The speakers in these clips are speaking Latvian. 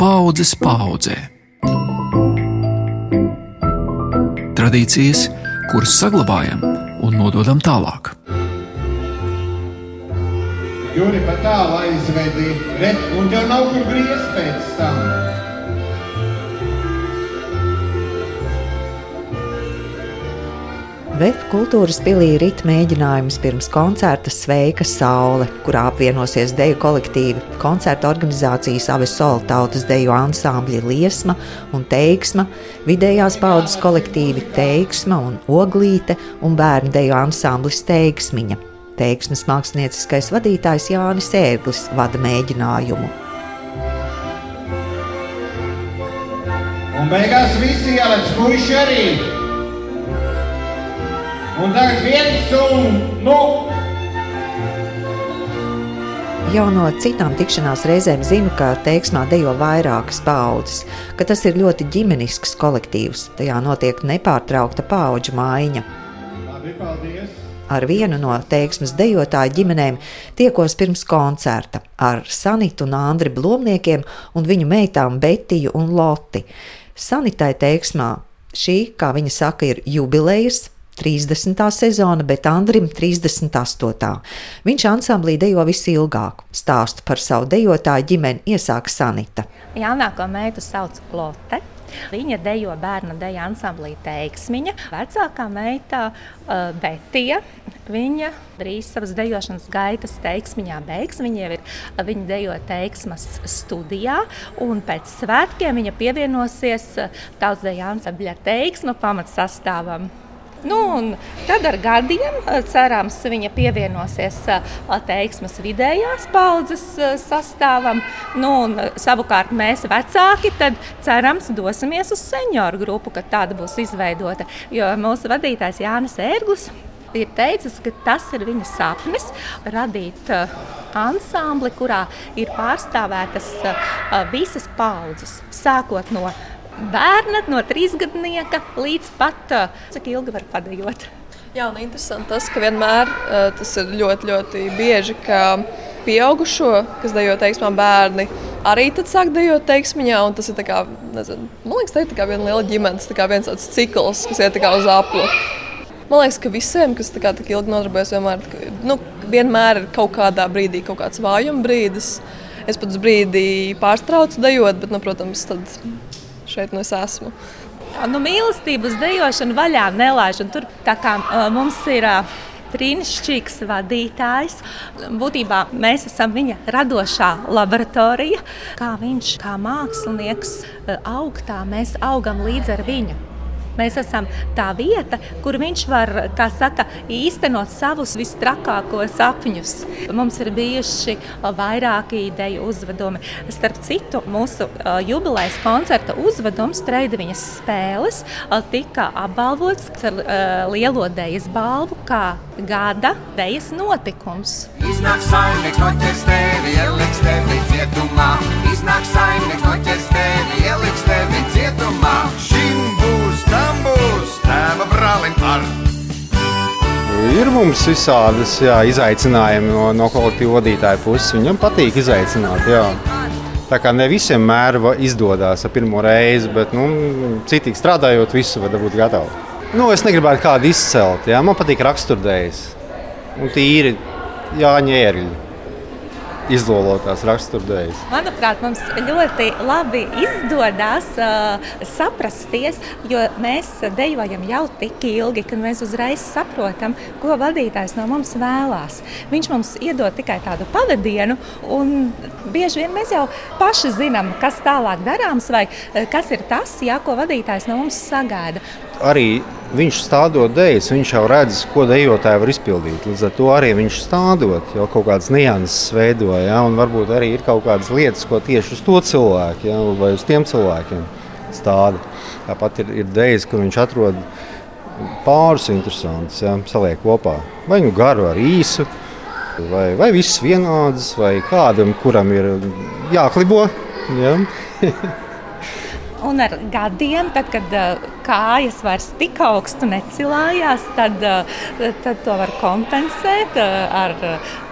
paudzes paudzē. Tradīcijas, kuras saglabājam un nododam tālāk. Jūri pat tālu aizvedi, re, un tev nav kur griezt pēc tam. Vēja kultūras pilī rit mēģinājums pirms koncerta Sveika Saule, kurā apvienosies deju kolektīvi, koncerta organizācijas Avesola tautas deju ansambļi Liesma un Teiksma, vidējās paudzes kolektīvi Teiksma un Oglīte un bērnu deju ansamblis Teiksmiņa. Teiksmes mākslinieckais vadītājs Jānis Ērglis vada mēģinājumu. Un beigās visi ieliks puiši arī. Un tagad viens un nu. Jau no citām tikšanās reizēm zinu, ka teiksmā dejo vairākas paudzes, ka tas ir ļoti ģimenisks kolektīvs. Tajā notiek nepārtraukta paudžu maiņa. Labi, paldies. Ar vienu no teiksmes dejotāju ģimenēm tiekos pirms koncerta ar Sanitu un Andri Blomniekiem un viņu meitām Betiju un Loti. Sanitai teiksmā šī, kā viņa saka, ir jubilejas 30. sezona, bet Andrim 38. Viņš ansamblī dejo visilgāk. Stāstu par savu dejotāju ģimeni iesāka Sanita. Jaunāko meitu sauc Lotte. Viņa dejo bērnu deju ansamblī Teiksmiņa. Vecākā meita uh, Betija. Viņa drīz savas dejošanas gaitas teiksmiņā beigs. Viņa jau ir viņa dejo teiksmas studijā, un pēc svētkiem viņa pievienosies tautsdeja ansambļa teiksma pamatsastāvam. Nu, tad ar gadiem, cerams, viņa pievienosies teiksmes vidējās paudzes sastāvam. Nu, savukārt mēs, vecāki, cerams, dosimies uz senioru grupu, kad tāda būs izveidota. Jo mūsu vadītājs Jānis Ērglis ir teicis, ka tas ir viņa sapnis radīt ansambli, kurā ir pārstāvētas visas paudzes, sākot no bērna, no trīsgadnieka līdz pat cik ilgi var padējot. Jā, un interesanti tas, ka vienmēr tas ir ļoti, ļoti bieži, ka pieaugušo, kas dejo teiksmā bērni, arī tad sāk dejot teiksmiņā, un tas ir kā, nezinu, man liekas, tā ir tā kā viena liela ģimenes, tā kā viens tāds cikls, kas iet tā kā uz aplu. Man liekas, ka visiem, kas tā kā tik ilgi nodarbojas, vienmēr, nu, vienmēr ir kaut kādā brīdī kaut kāds vājuma brīdis. Es pat uz brīdi pārstraucu dejot, bet, nu, protams, tad šeit nu es esmu. Nu, mīlestības dejošana vaļā nelaiž. Tur kā, uh, mums ir brīnišķīgs vadītājs. Būtībā mēs esam viņa radošā laboratorija. Kā viņš, kā mākslinieks, aug, tā mēs augam līdz ar viņu. Mēs esam tā vieta, kur viņš var saka, īstenot savus visstrakākos sapņus. Mums ir bijuši vairāki ideju uzvedumi. Starp citu, mūsu jubilejas koncerta uzvedums, Treideviņas spēles, tika apbalvots ar lielo dejas balvu kā gada dejas notikums. Iznāk saimnieks noķers tevi, ieliks tevi cietumā. Iznāk saimnieks noķers tevi, ieliks tevi cietumā. Šim būs, tam būs, tēva brālim par. Ir mums visādas jā, izaicinājumi no, no kolektīva vadītāja puses. Viņam patīk izaicināt. Jā. Tā kā ne visiem mēra izdodas ar pirmo reizi, bet nu, citīgi strādājot, visu var būt gatavu. Nu, es negribētu kādu izcelt. Jā. Man patīk raksturdējas un tīri Jāņa ērģi izlolotās raksturdējas. Manuprāt, mums ļoti labi izdodas uh, saprasties, jo mēs dejojam jau tik ilgi, ka mēs uzreiz saprotam, ko vadītājs no mums vēlās. Viņš mums iedod tikai tādu pavadienu, un bieži vien mēs jau paši zinām, kas tālāk darāms, vai kas ir tas, jā, ko vadītājs no mums sagaida. Arī viņš stādot dēļas, viņš jau redz, ko dejotāji var izpildīt. Līdz ar to arī viņš stādot jau kaut kādas nianses veidoja. Ja, varbūt arī ir kaut kādas lietas, ko tieši uz to cilvēku ja, vai uz tiem cilvēkiem stāda. Tāpat ir, ir dēļas, kur viņš atrod pāris interesantus, ja, saliek kopā. Vai nu garu ar īsu, vai, vai viss vienāds, vai kādam, kuram ir jāklibo. Ja. Un ar gadiem, tad, kad uh, kājas vairs tik augstu necilājās, tad, uh, tad to var kompensēt uh, ar,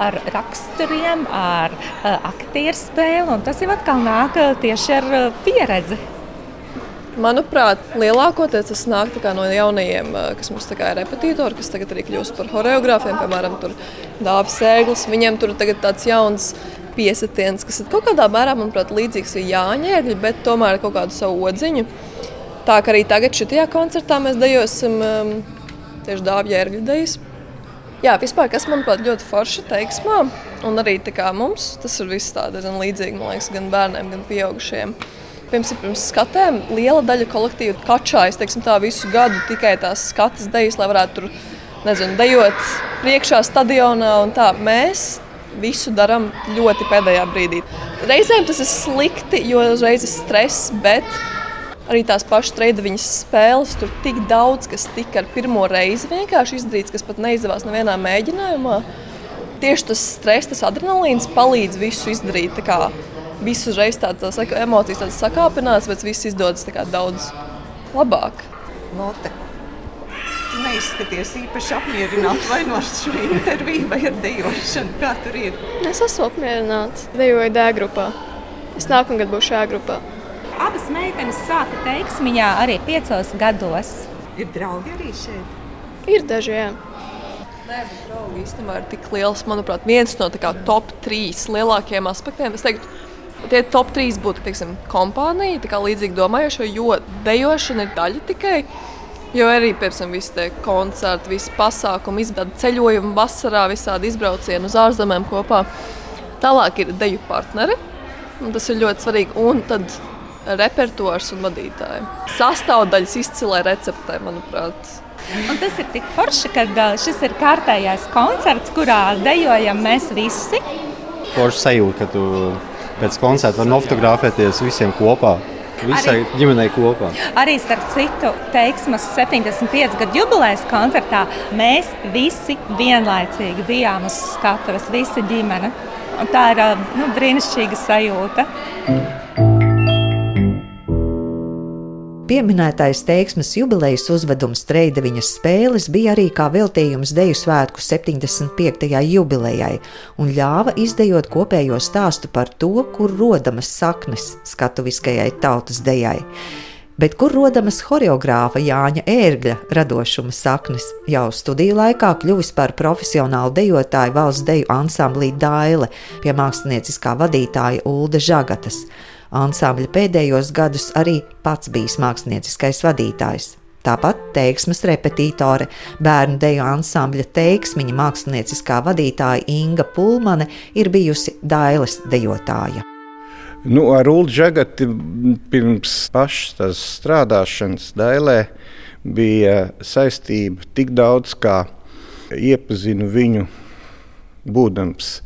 ar raksturiem, ar aktieru spēli. Tas jau atkal nāk tieši ar pieredzi. Manuprāt, lielākoties tas nāk no jaunajiem, kas mums ir repetitori, kas tagad arī kļūst par choreogrāfiem, piemēram, Dāvis Sēglis. Viņiem tur tagad tāds jauns piesitiens, kas ir kaut kādā mērā, manuprāt, līdzīgs ērgļi, bet tomēr ar kaut kādu savu odziņu. Tā kā arī tagad šajā koncertā mēs dejosim um, tieši Dāvija ērgļu dejas. Jā, vispār, kas manuprāt ļoti forši teiksmā, un arī mums tas ir viss tāds līdzīgs, man liekas, gan bērniem, gan pieaugušiem. Pirms, pirms skatēm liela daļa kolektīva kačājas teiksim, tā, visu gadu tikai tās skatas dejas, lai varētu tur nezinu, dejot priekšā stadionā. Mēs visu darām ļoti pēdējā brīdī. Reizēm tas ir slikti, jo uzreiz ir stress, bet arī tās pašas trījus spēles, tur tik daudz, kas tika ar pirmo reizi vienkārši izdarīts, kas pat neizdevās nevienā mēģinājumā. Tieši tas stress, tas adrenalīns palīdz visu izdarīt visu reizi tādas emocijas tādas sakāpināts, bet viss izdodas daudz labāk. Lotte. Tu neizskaties īpaši apmierināts vai no šo interviju vai ar dejošanu. Kā tur ir? Es esmu apmierināts. Dejoju D grupā. Es nākamgad būšu šajā grupā. Abas meitenes sāka teiksmiņā arī piecos gados. Ir draugi arī šeit? Ir daži, jā. Nē, draugi īstenībā ir tik liels, manuprāt, viens no top trīs lielākajiem aspektiem. Es teiktu, Tie top 3 būtu teiksim, kompānija, tā kā līdzīgi domājošo, jo dejošana ir daļa tikai. Jo arī piemēram, visi tie koncerti, visi pasākumi, izbēda ceļojumi vasarā, visādi izbraucieni uz ārzemēm kopā. Tālāk ir deju partneri. Tas ir ļoti svarīgi. Un tad repertuārs un vadītāji. Sastāvdaļas izcilai receptē, manuprāt. Un tas ir tik forši, ka šis ir kārtējais koncerts, kurā dejojam mēs visi. Forši sajūta, ka tu pēc koncerta var nofotografēties visiem kopā. Visai arī, ģimenei kopā. Arī starp citu, teiksmas 75 gadu jubilejas koncertā mēs visi vienlaicīgi bijām uz skatuves, visa ģimene. Un tā ir nu, brīnišķīga sajūta. Pieminētais teiksmes jubilejas uzvedums Treideviņas spēles bija arī kā veltījums Deju svētku 75. jubilejai un ļāva izdejot kopējo stāstu par to, kur rodamas saknes skatuviskajai tautas dejai. Bet kur rodamas choreogrāfa Jāņa Ērgļa radošuma saknes, jau studiju laikā kļuvis par profesionālu dejotāju valsts deju ansamblī Daile pie mākslinieciskā vadītāja Ulda Žagatas. Ansambļa pēdējos gadus arī pats bijis mākslinieckais vadītājs. Tāpat teiksmes repetītore, bērnu deju ansambļa teiksmiņa mākslinieckā vadītāja Inga Pulmane ir bijusi Dailes dejotāja. Nu, ar Ulu Džagati pirms pašas strādāšanas Dailē bija saistība tik daudz, kā iepazinu viņu būdams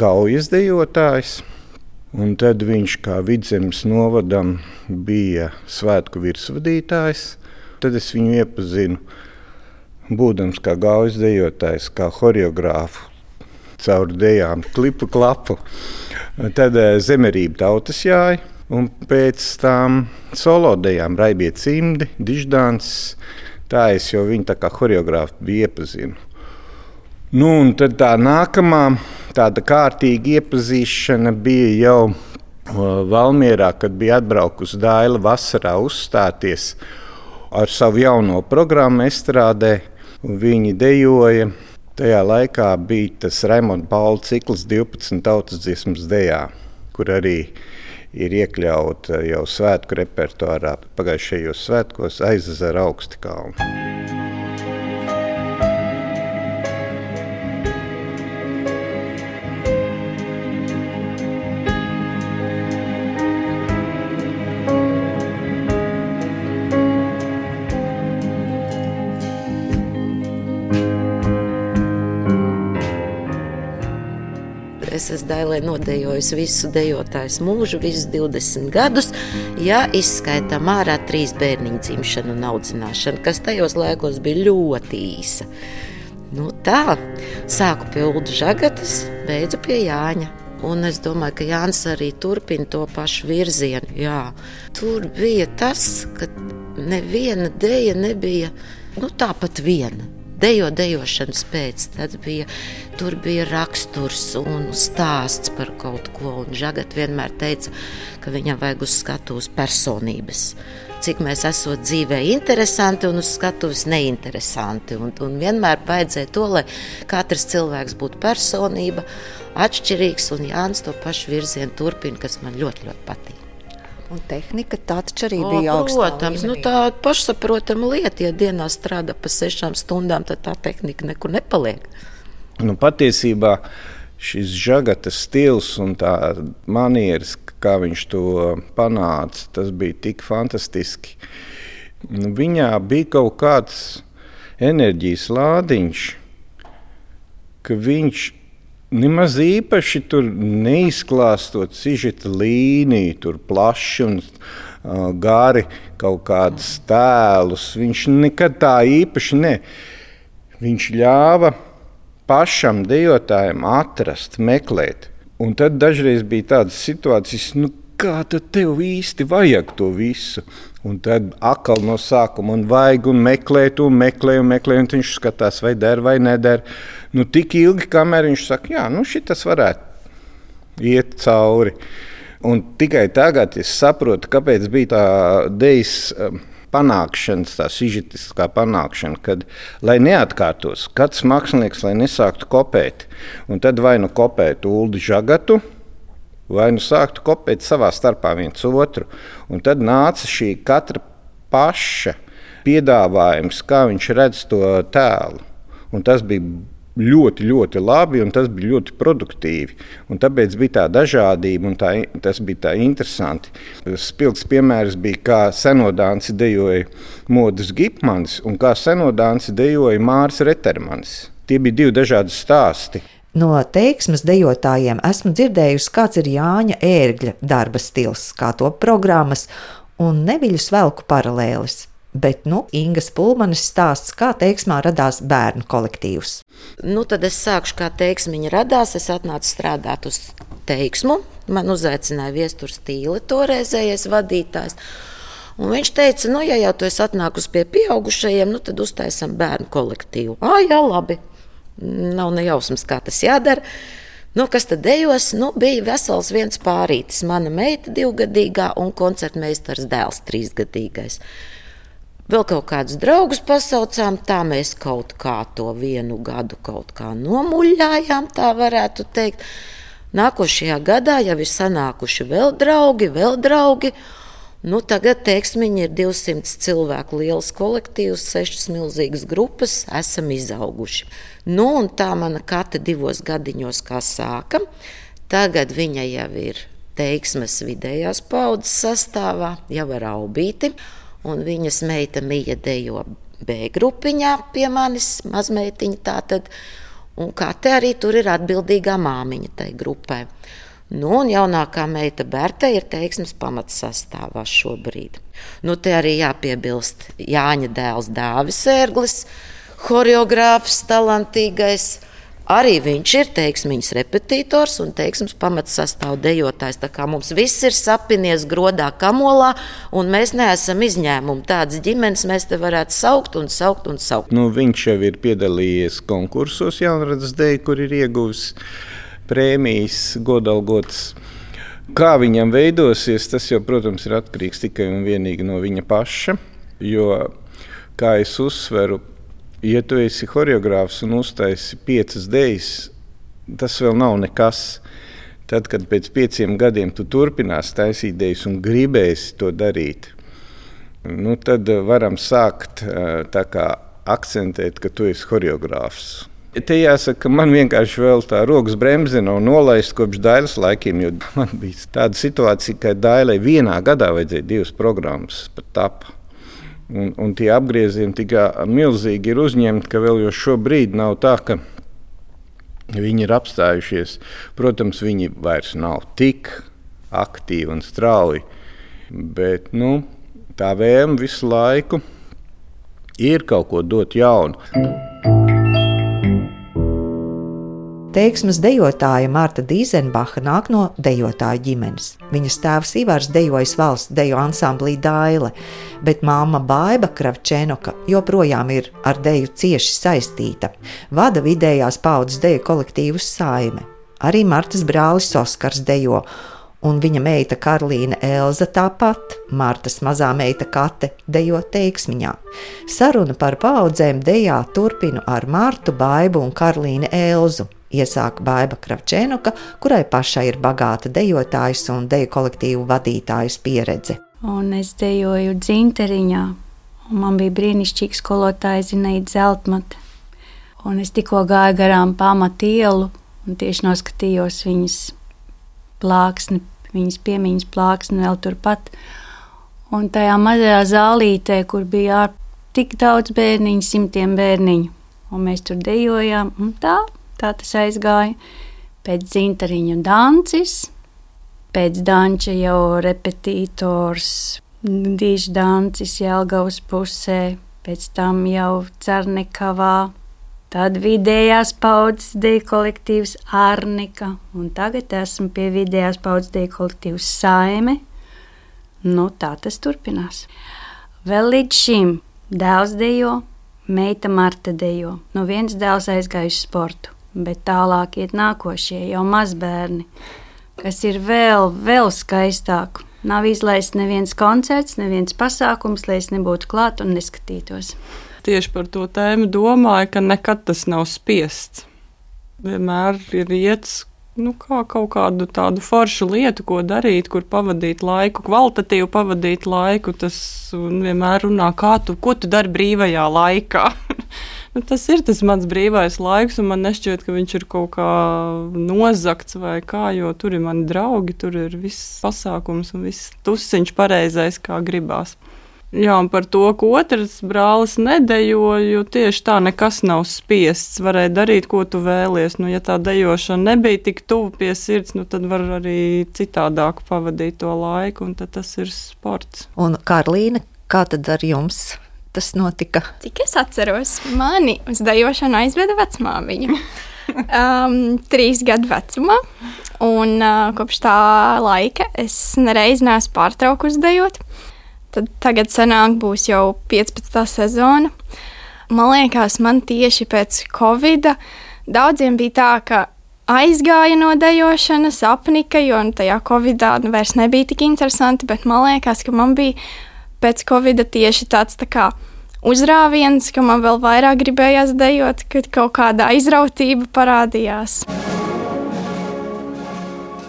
kaujas dejotājs. Un tad viņš kā vidzemes novadam bija svētku virsvadītājs. Tad es viņu iepazinu, būdams kā gaujas dejotājs, kā horeogrāfu caur dejām, klipu klapu. Tad eh, zemerība tautas jāja. Un pēc tam solodejām raibie cimdi, diždāns. Tā es jau viņu tā kā horeogrāfu biju iepazinu. Nu, un tad tā nākamā tāda kārtīga iepazīšana bija jau Valmjerā, kad bija atbraukusi Dāla vasarā uzstāties ar savu jauno programmu Estrādē. Viņi dejoja. Tajā laikā bija tas Raimonda Pauli cikls 12 tautas dziesmas dejā, kur arī ir iekļauta jau svētku repertuārā pagājušajos svētkos aizezera augsti kalni. Es esmu dailē nodejojis visu dejotāju mūžu, visus 20 gadus, ja izskaitām ārā trīs bērniņu dzimšanu un audzināšanu, kas tajos laikos bija ļoti īsa. Nu, tā, sāku pie Ulu Žagatas, beidzu pie Jāņa. Un es domāju, ka Jānis arī turpina to pašu virzienu. Jā. Tur bija tas, ka neviena dēļa nebija nu, tāpat viena. Dejo dejošanas pēc, tad bija, tur bija raksturs un stāsts par kaut ko. Un Žagat vienmēr teica, ka viņam vajag uz skatuves personības. Cik mēs esam dzīvē interesanti un uz skatuves neinteresanti. Un, un vienmēr vajadzēja to, lai katrs cilvēks būtu personība, atšķirīgs. Un Jānis to pašu virzienu turpina, kas man ļoti, ļoti patīk. Un tehnika tā taču arī O, bija augsta. Protams, nu, tā ir pašsaprotama lieta. Ja dienā strādā pa sešām stundām, tad tā tehnika nekur nepaliek. Nu, patiesībā šis žagata stils un tā manieres, kā viņš to panāca, tas bija tik fantastiski. Nu, viņā bija kaut kāds enerģijas lādiņš, ka viņš nemaz īpaši neizklāstot sižeta līniju, tur plaši un uh, gari kaut kādus tēlus. Viņš nekad tā īpaši ne. Viņš ļāva pašam dejotājam atrast, meklēt. Un tad dažreiz bija tādas situācijas, nu, kā tad tev īsti vajag to visu. Un tad atkal no sākuma un vajag un meklēt, un meklēt, un meklēt, un viņš skatās, vai der vai neder. Nu, tik ilgi, kamēr viņš saka, jā, nu, šis varētu iet cauri. Un tikai tagad es saprotu, kāpēc bija tā dejas um, panākšanas, tā sižetiskā panākšana, kad, lai neatkārtos, katrs mākslinieks, lai nesāktu kopēt, un tad vai nu kopēt Ulu Žagatu, vai nu sāktu kopēt savā starpā viens otru. Un tad nāca šī katra paša piedāvājums, kā viņš redz to tēlu. Un tas bija ļoti, ļoti labi un tas bija ļoti produktīvi. Un tāpēc bija tā dažādība un tā, tas bija tā interesanti. Spilgts piemērs bija, kā senodāns dejoja Modus Gipmans un kā senodāns dejoja Mārs Retermans. Tie bija divi dažādi stāsti. No teiksmes dejotājiem esmu dzirdējusi, kāds ir Jāņa ērgļa darba stils, kā to programmas un neviļu svelku paralēlis. Bet, nu, Ingas Pulmanis stāsts, kā teiksmā radās bērnu kolektīvs. Nu, tad es sāku, kā teiksmiņa radās. Es atnācu strādāt uz teiksmu. Man uzaicināja viestures stīli, toreizējais vadītājs. Un viņš teica, nu, ja jau tu esi atnākusi pie pieaugušajiem, nu, tad uztaisam bērnu kolektīvu. Ah, jā, labi. Nav ne jausmas, kā tas jādara. Nu, kas tad dejos? Nu, bija vesels viens pārītis, mana meita divgadīgā un koncertmeistars dēls trīsgadīgais. Vēl kaut kādus draugus pasaucām, tā mēs kaut kā to vienu gadu nomuļājām, tā varētu teikt. Nākošajā gadā jau ir sanākuši vēl draugi, vēl draugi. Nu, tagad teiksmiņi ir 200 cilvēku liels kolektīvs, sešas milzīgas grupas, esam izauguši. Nu, tā mana kate divos gadiņos kā sāka. Tagad viņa jau ir teiksmes vidējās paudzes sastāvā, jau ar aubīti un viņas meita Mija dejo B grupiņā pie manis, mazmeitiņa tātad. Un kā te arī tur ir atbildīgā māmiņa tai grupai. Nu, un jaunākā meita Berta ir teiksmes pamatsastāvā šobrīd. Nu, te arī jāpiebilst Jāņa dēls Dāvis Ērglis, choreogrāfs, talantīgais. Arī viņš ir teiksmīgs repetitors un teiksmes pamatsastāvdejotājs. Tā kā mums viss ir sapinies grodā kamolā, un mēs neesam izņēmumi. Tādas ģimenes mēs te varētu saukt un saukt un saukt. Nu, viņš jau ir piedalījies konkursos, jaunradas dēļ, kur ir ieguvis prēmijas, godalgotas. Kā viņam veidosies, tas jau, protams, ir atkarīgs tikai un vienīgi no viņa paša. Jo, kā es uzsveru, ja tu esi choreogrāfs un uztaisi piecas dēļas, tas vēl nav nekas. Tad, kad pēc pieciem gadiem tu turpināsi taisīt dēļas un gribēsi to darīt, nu, tad varam sākt kā, akcentēt, ka tu esi choreogrāfs. Te jāsaka, ka man vienkārši vēl tā rokas bremze nav nolaista kopš Dailas laikiem. Man bija tāda situācija, ka Dailai vienā gadā vajadzēja divas programmas pat tapu. Un, un tie apgriezieni tik milzīgi ir uzņemti, ka vēl šobrīd nav tā, ka viņi ir apstājušies. Protams, viņi vairs nav tik aktīvi un strauji, bet nu, tā vēlme visu laiku ir kaut ko dot jaunu. Teiksmas dejotāja Marta Dīzenbacha nāk no dejotāja ģimenes. Viņas tēvs Ivars dejojis valsts deju ansamblī Daile, bet māma Baiba Kravčēnoka joprojām ir ar deju cieši saistīta. Vada vidējās paudzes deju kolektīvus saime. Arī Martas brālis Oskars dejo, un viņa meita Karolīna Elza tāpat, Martas mazā meita Kate dejo teiksmiņā. Saruna par paudzēm dejā turpinu ar Martu Baibu un Karolīnu Elzu iesāka Baiva Kravčēnuka, kurai pašai ir bagāta dejotājas un deju kolektīvu vadītājas pieredze. Un es dejoju dzinteriņā, un man bija brīnišķīgs skolotājs Zinaida Zeltmate. Un es tikko gāju garām pamatu ielu un tieši noskatījos viņas plāksni, viņas piemiņas plāksni vēl turpat. Un tajā mazajā zālītē, kur bija tik daudz bērniņu, simtiem bērniņu, un mēs tur dejojām, un tā tā tas aizgāja. Pēc dzintariņa dancis, pēc danča jau repetītors, dīžs dancis Jelgavas pusē, pēc tam jau Cernikavā, tad vidējās paudzes deju kolektīvs Arnika, un tagad esmu pie vidējās paudzes deju kolektīvs Saime. Nu, tā tas turpinās. Vēl līdz šim dēls dejo, meita Marta dejo. Nu, viens dēls aizgājuši sportu bet tālāk iet nākošie jau mazbērni, kas ir vēl, vēl skaistāk. Nav izlaists neviens koncerts, neviens pasākums, lai es nebūtu klāt un neskatītos. Tieši par to tēmu domāju, ka nekad tas nav spiests. Vienmēr ir iets nu, kā kaut kādu tādu foršu lietu, ko darīt, kur pavadīt laiku, kvalitatīvi pavadīt laiku. Tas vienmēr runā, kā tu, ko tu dari brīvajā laikā. Nu, tas ir tas mans brīvais laiks, un man nešķiet, ka viņš ir kaut kā nozagts vai kā, jo tur ir mani draugi, tur ir viss pasākums un viss tusiņš pareizais, kā gribās. Jā, un par to, ka otrs brālis nedejo, jo tieši tā nekas nav spiests. Varēja darīt, ko tu vēlies. Nu, ja tā dejošana nebija tik tuvu pie sirds, nu, tad var arī citādāk pavadīt to laiku, un tas ir sports. Un Karlīna, kā tad ar jums? Tas notika? Cik es atceros, mani uz dejošanu aizveda vecmāmiņa. um, trīs gadu vecumā. Un uh, kopš tā laika es nereiz neesmu pārtraukusi dejot. Tad tagad sanāk būs jau 15. sezona. Man liekas, man tieši pēc Covid daudziem bija tā, ka aizgāja no dejošanas, apnika, jo tajā Covidā nu, vairs nebija tik interesanti, bet man liekas, ka man bija pēc Covid tieši tāds tā kā uzrāviens, ka man vēl vairāk gribējās dejot, kad kaut kāda aizrautība parādījās.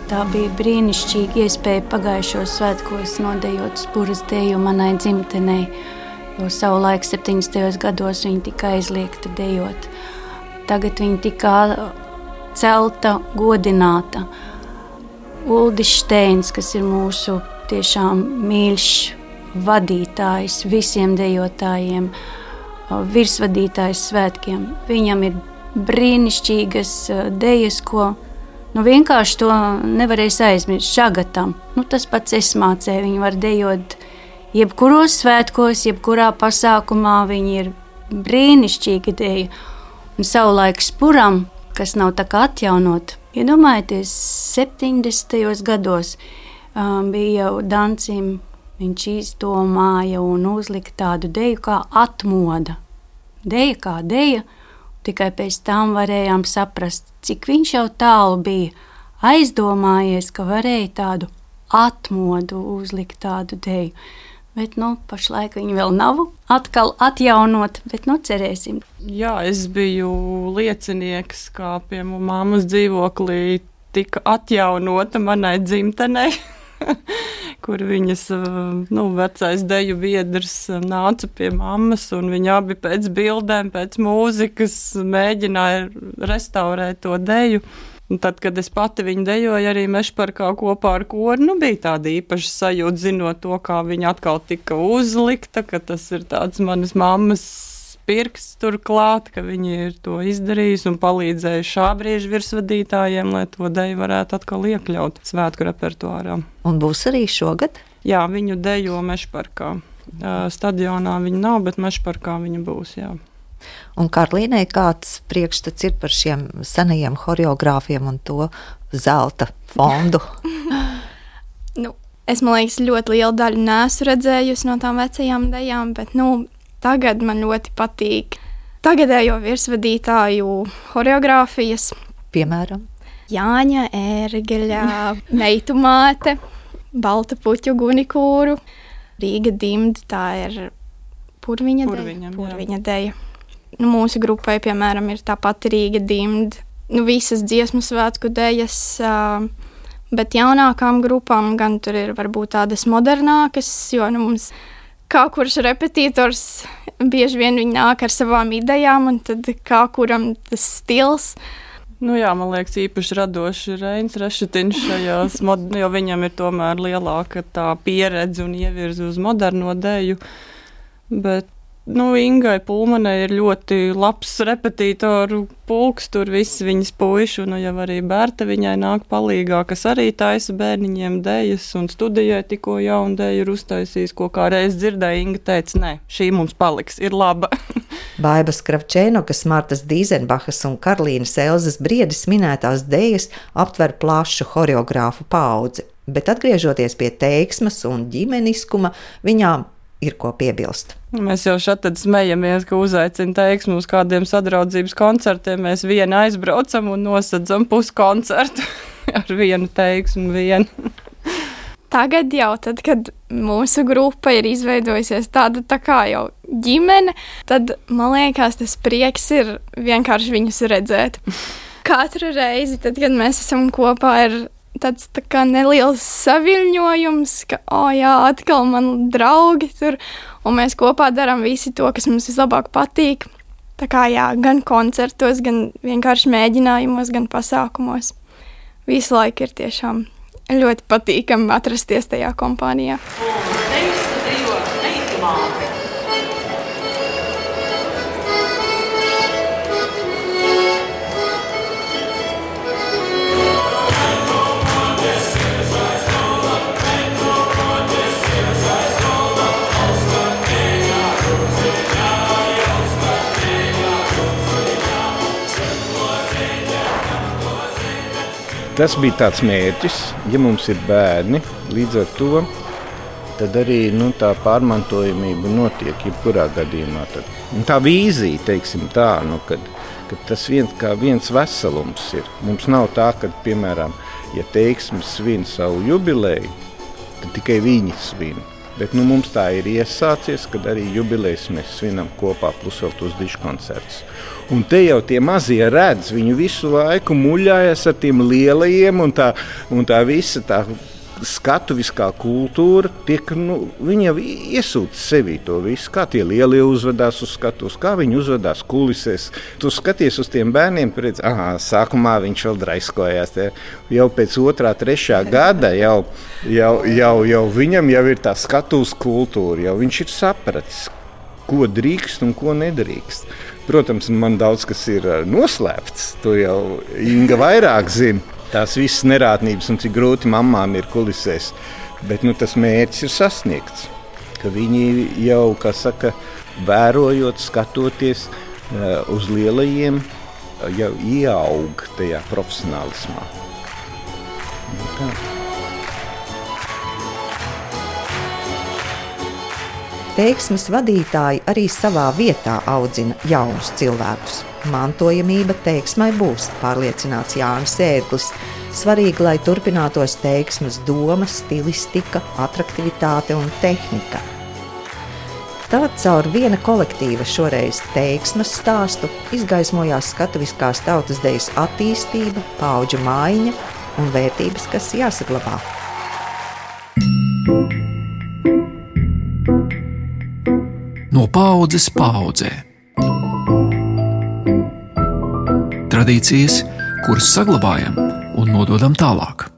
Tā bija brīnišķīga iespēja pagājušos svētkos nodejot spūras deju manai dzimtenei, jo savulaik 70. gados viņa tika aizliegta dejot. Tagad viņa tika celta, godināta. Uldis Steins, kas ir mūsu tiešām mīļš vadītājs visiem dejotājiem, virsvadītājs svētkiem. Viņam ir brīnišķīgas dejas, ko nu, vienkārši to nevarēs aizmirst. Šagatam, nu, tas pats es mācēju, viņi var dejot jebkuros svētkos, jebkurā pasākumā. Viņi ir brīnišķīgi deja. Un savulaik spuram, kas nav tā kā atjaunot, iedomājieties, 70. gados um, bija jau Dancim viņš izdomāja un uzlika tādu deju kā atmoda. Deja kā deja, tikai pēc tam varējām saprast, cik viņš jau tālu bija aizdomājies, ka varēja tādu atmodu uzlikt tādu deju. Bet, nu, pašlaik viņi vēl nav atkal atjaunot, bet, nu, cerēsim. Jā, es biju liecinieks, kā pie mammas dzīvoklī tika atjaunota manai dzimtenei. kur viņas nu, vecais deju biedrs nāca pie mammas, un viņi abi pēc bildēm, pēc mūzikas mēģināja restaurēt to deju. Un tad, kad es pati viņu dejoju, arī mešparkā kopā ar koru, nu, bija tāda īpaša sajūta, zinot to, kā viņa atkal tika uzlikta, ka tas ir tāds manas mammas pirksts turklāt, ka viņi ir to izdarījuši un palīdzējuši šā brīža virsvadītājiem, lai to deju varētu atkal iekļaut svētku repertuārā. Un būs arī šogad? Jā, viņu dejo Mešparkā. Stadionā viņa nav, bet Mešparkā viņa būs. Jā. Un Karlīnai kāds priekšstats ir par šiem senajiem choreogrāfiem un to zelta fondu? nu, es domāju, ļoti lielu daļu nesu redzējusi no tām vecajām dejām, bet nu, tagad man ļoti patīk tagadējo virsvadītāju choreogrāfijas. Piemēram, Jāņa Ērgeļa, Meitu māte, Balta puķu gunikūru, Rīga dimda, tā ir purviņa deja. Purviņa deja. Nu, mūsu grupai, piemēram, ir tā pati Rīga dimda, nu, visas dziesmu svētku dejas, bet jaunākām grupām gan tur ir varbūt tādas modernākas, jo nu, mums kā kurš repetītors bieži vien nāk ar savām idejām, un tad kā kuram tas stils. Nu jā, man liekas, īpaši radoši Reinis Rešetiņš šajās, jo viņam ir tomēr lielāka tā pieredze un ievirza uz moderno deju. Bet Nu, Ingai Pulmanai ir ļoti labs repetītoru pulks, tur viss viņas puiši, un nu, jau arī Bērta viņai nāk palīgā, kas arī taisa bērniņiem dejas, un studijai tikko jaunu deju ir uztaisījis, ko kā reiz dzirdēja, Inga teica, nē, šī mums paliks, ir laba. Baibas Kravčēnokas, Martas Dīzenbachas un Karlīnas Elzas briedis minētās dejas aptver plašu horeogrāfu paudzi, bet atgriežoties pie teiksmas un ģimeniskuma, viņām ir ko piebilst. Mēs jau šeit smejamies, ka uzaicina teiksmu uz kādiem sadraudzības koncertiem. Mēs vienu aizbraucam un nosadzam puskoncertu ar vienu teiksmu. Vienu. Tagad jau, tad, kad mūsu grupa ir izveidojusies tāda tā kā jau ģimene, tad man liekas, tas prieks ir vienkārši viņus redzēt. Katru reizi, tad, kad mēs esam kopā, ir tāds tā kā neliels saviņojums, ka, oh, jā, atkal man draugi tur, un mēs kopā darām visu to, kas mums vislabāk patīk. Tā kā jā, gan koncertos, gan vienkārši mēģinājumos, gan pasākumos. Visu laiku ir tiešām ļoti patīkami atrasties tajā kompānijā. Un, Tas bija tāds mērķis, ja mums ir bērni, līdz ar to arī nu, tā pārmantojamība notiek jebkurā gadījumā. Tad. Un tā vīzija, teiksim tā, nu, kad, kad tas viens kā viens veselums ir. Mums nav tā, ka, piemēram, ja teiksmes svin savu jubileju, tad tikai viņi svin. Bet nu, mums tā ir iesācies, kad arī jubilejas mēs svinam kopā, plus vēl tos dišu koncertus. Un te jau tie mazie redz, viņu visu laiku muļājas ar tiem lielajiem, un tā, un tā visa tā skatuviskā kultūra tiek, nu, viņa iesūta sevī to visu, kā tie lielie uzvedās uz skatuves, kā viņi uzvedās kulisēs. Tu skaties uz tiem bērniem, redz, ah, sākumā viņš vēl draiskojās. Tie, jau pēc otrā, trešā gada jau, jau, jau, jau viņam jau ir tā skatuves kultūra, jau viņš ir sapratis, ko drīkst un ko nedrīkst. Protams, man daudz kas ir eh, noslēpts. To jau Inga vairāk zina. Tās visas nerātnības un cik grūti mamām ir kulisēs. Bet nu, tas mērķis ir sasniegts. Viņi jau, kā saka, vērojot, skatoties uh, uz lielajiem, jau ieaug tajā profesionālismā. Nu, tā. Teiksmes vadītāji arī savā vietā audzina jaunus cilvēkus. Mantojamība teiksmai būs, pārliecināts Jānis Ērglis. Svarīgi, lai turpinātos teiksmes doma, stilistika, attraktivitāte un tehnika. Tad caur viena kolektīva šoreiz teiksmes stāstu izgaismojās skatuviskās tautas dejas attīstība, paudžu maiņa un vērtības, kas jāsaglabā. Paudzes paudzē. Tradīcijas, kuras saglabājam un nododam tālāk.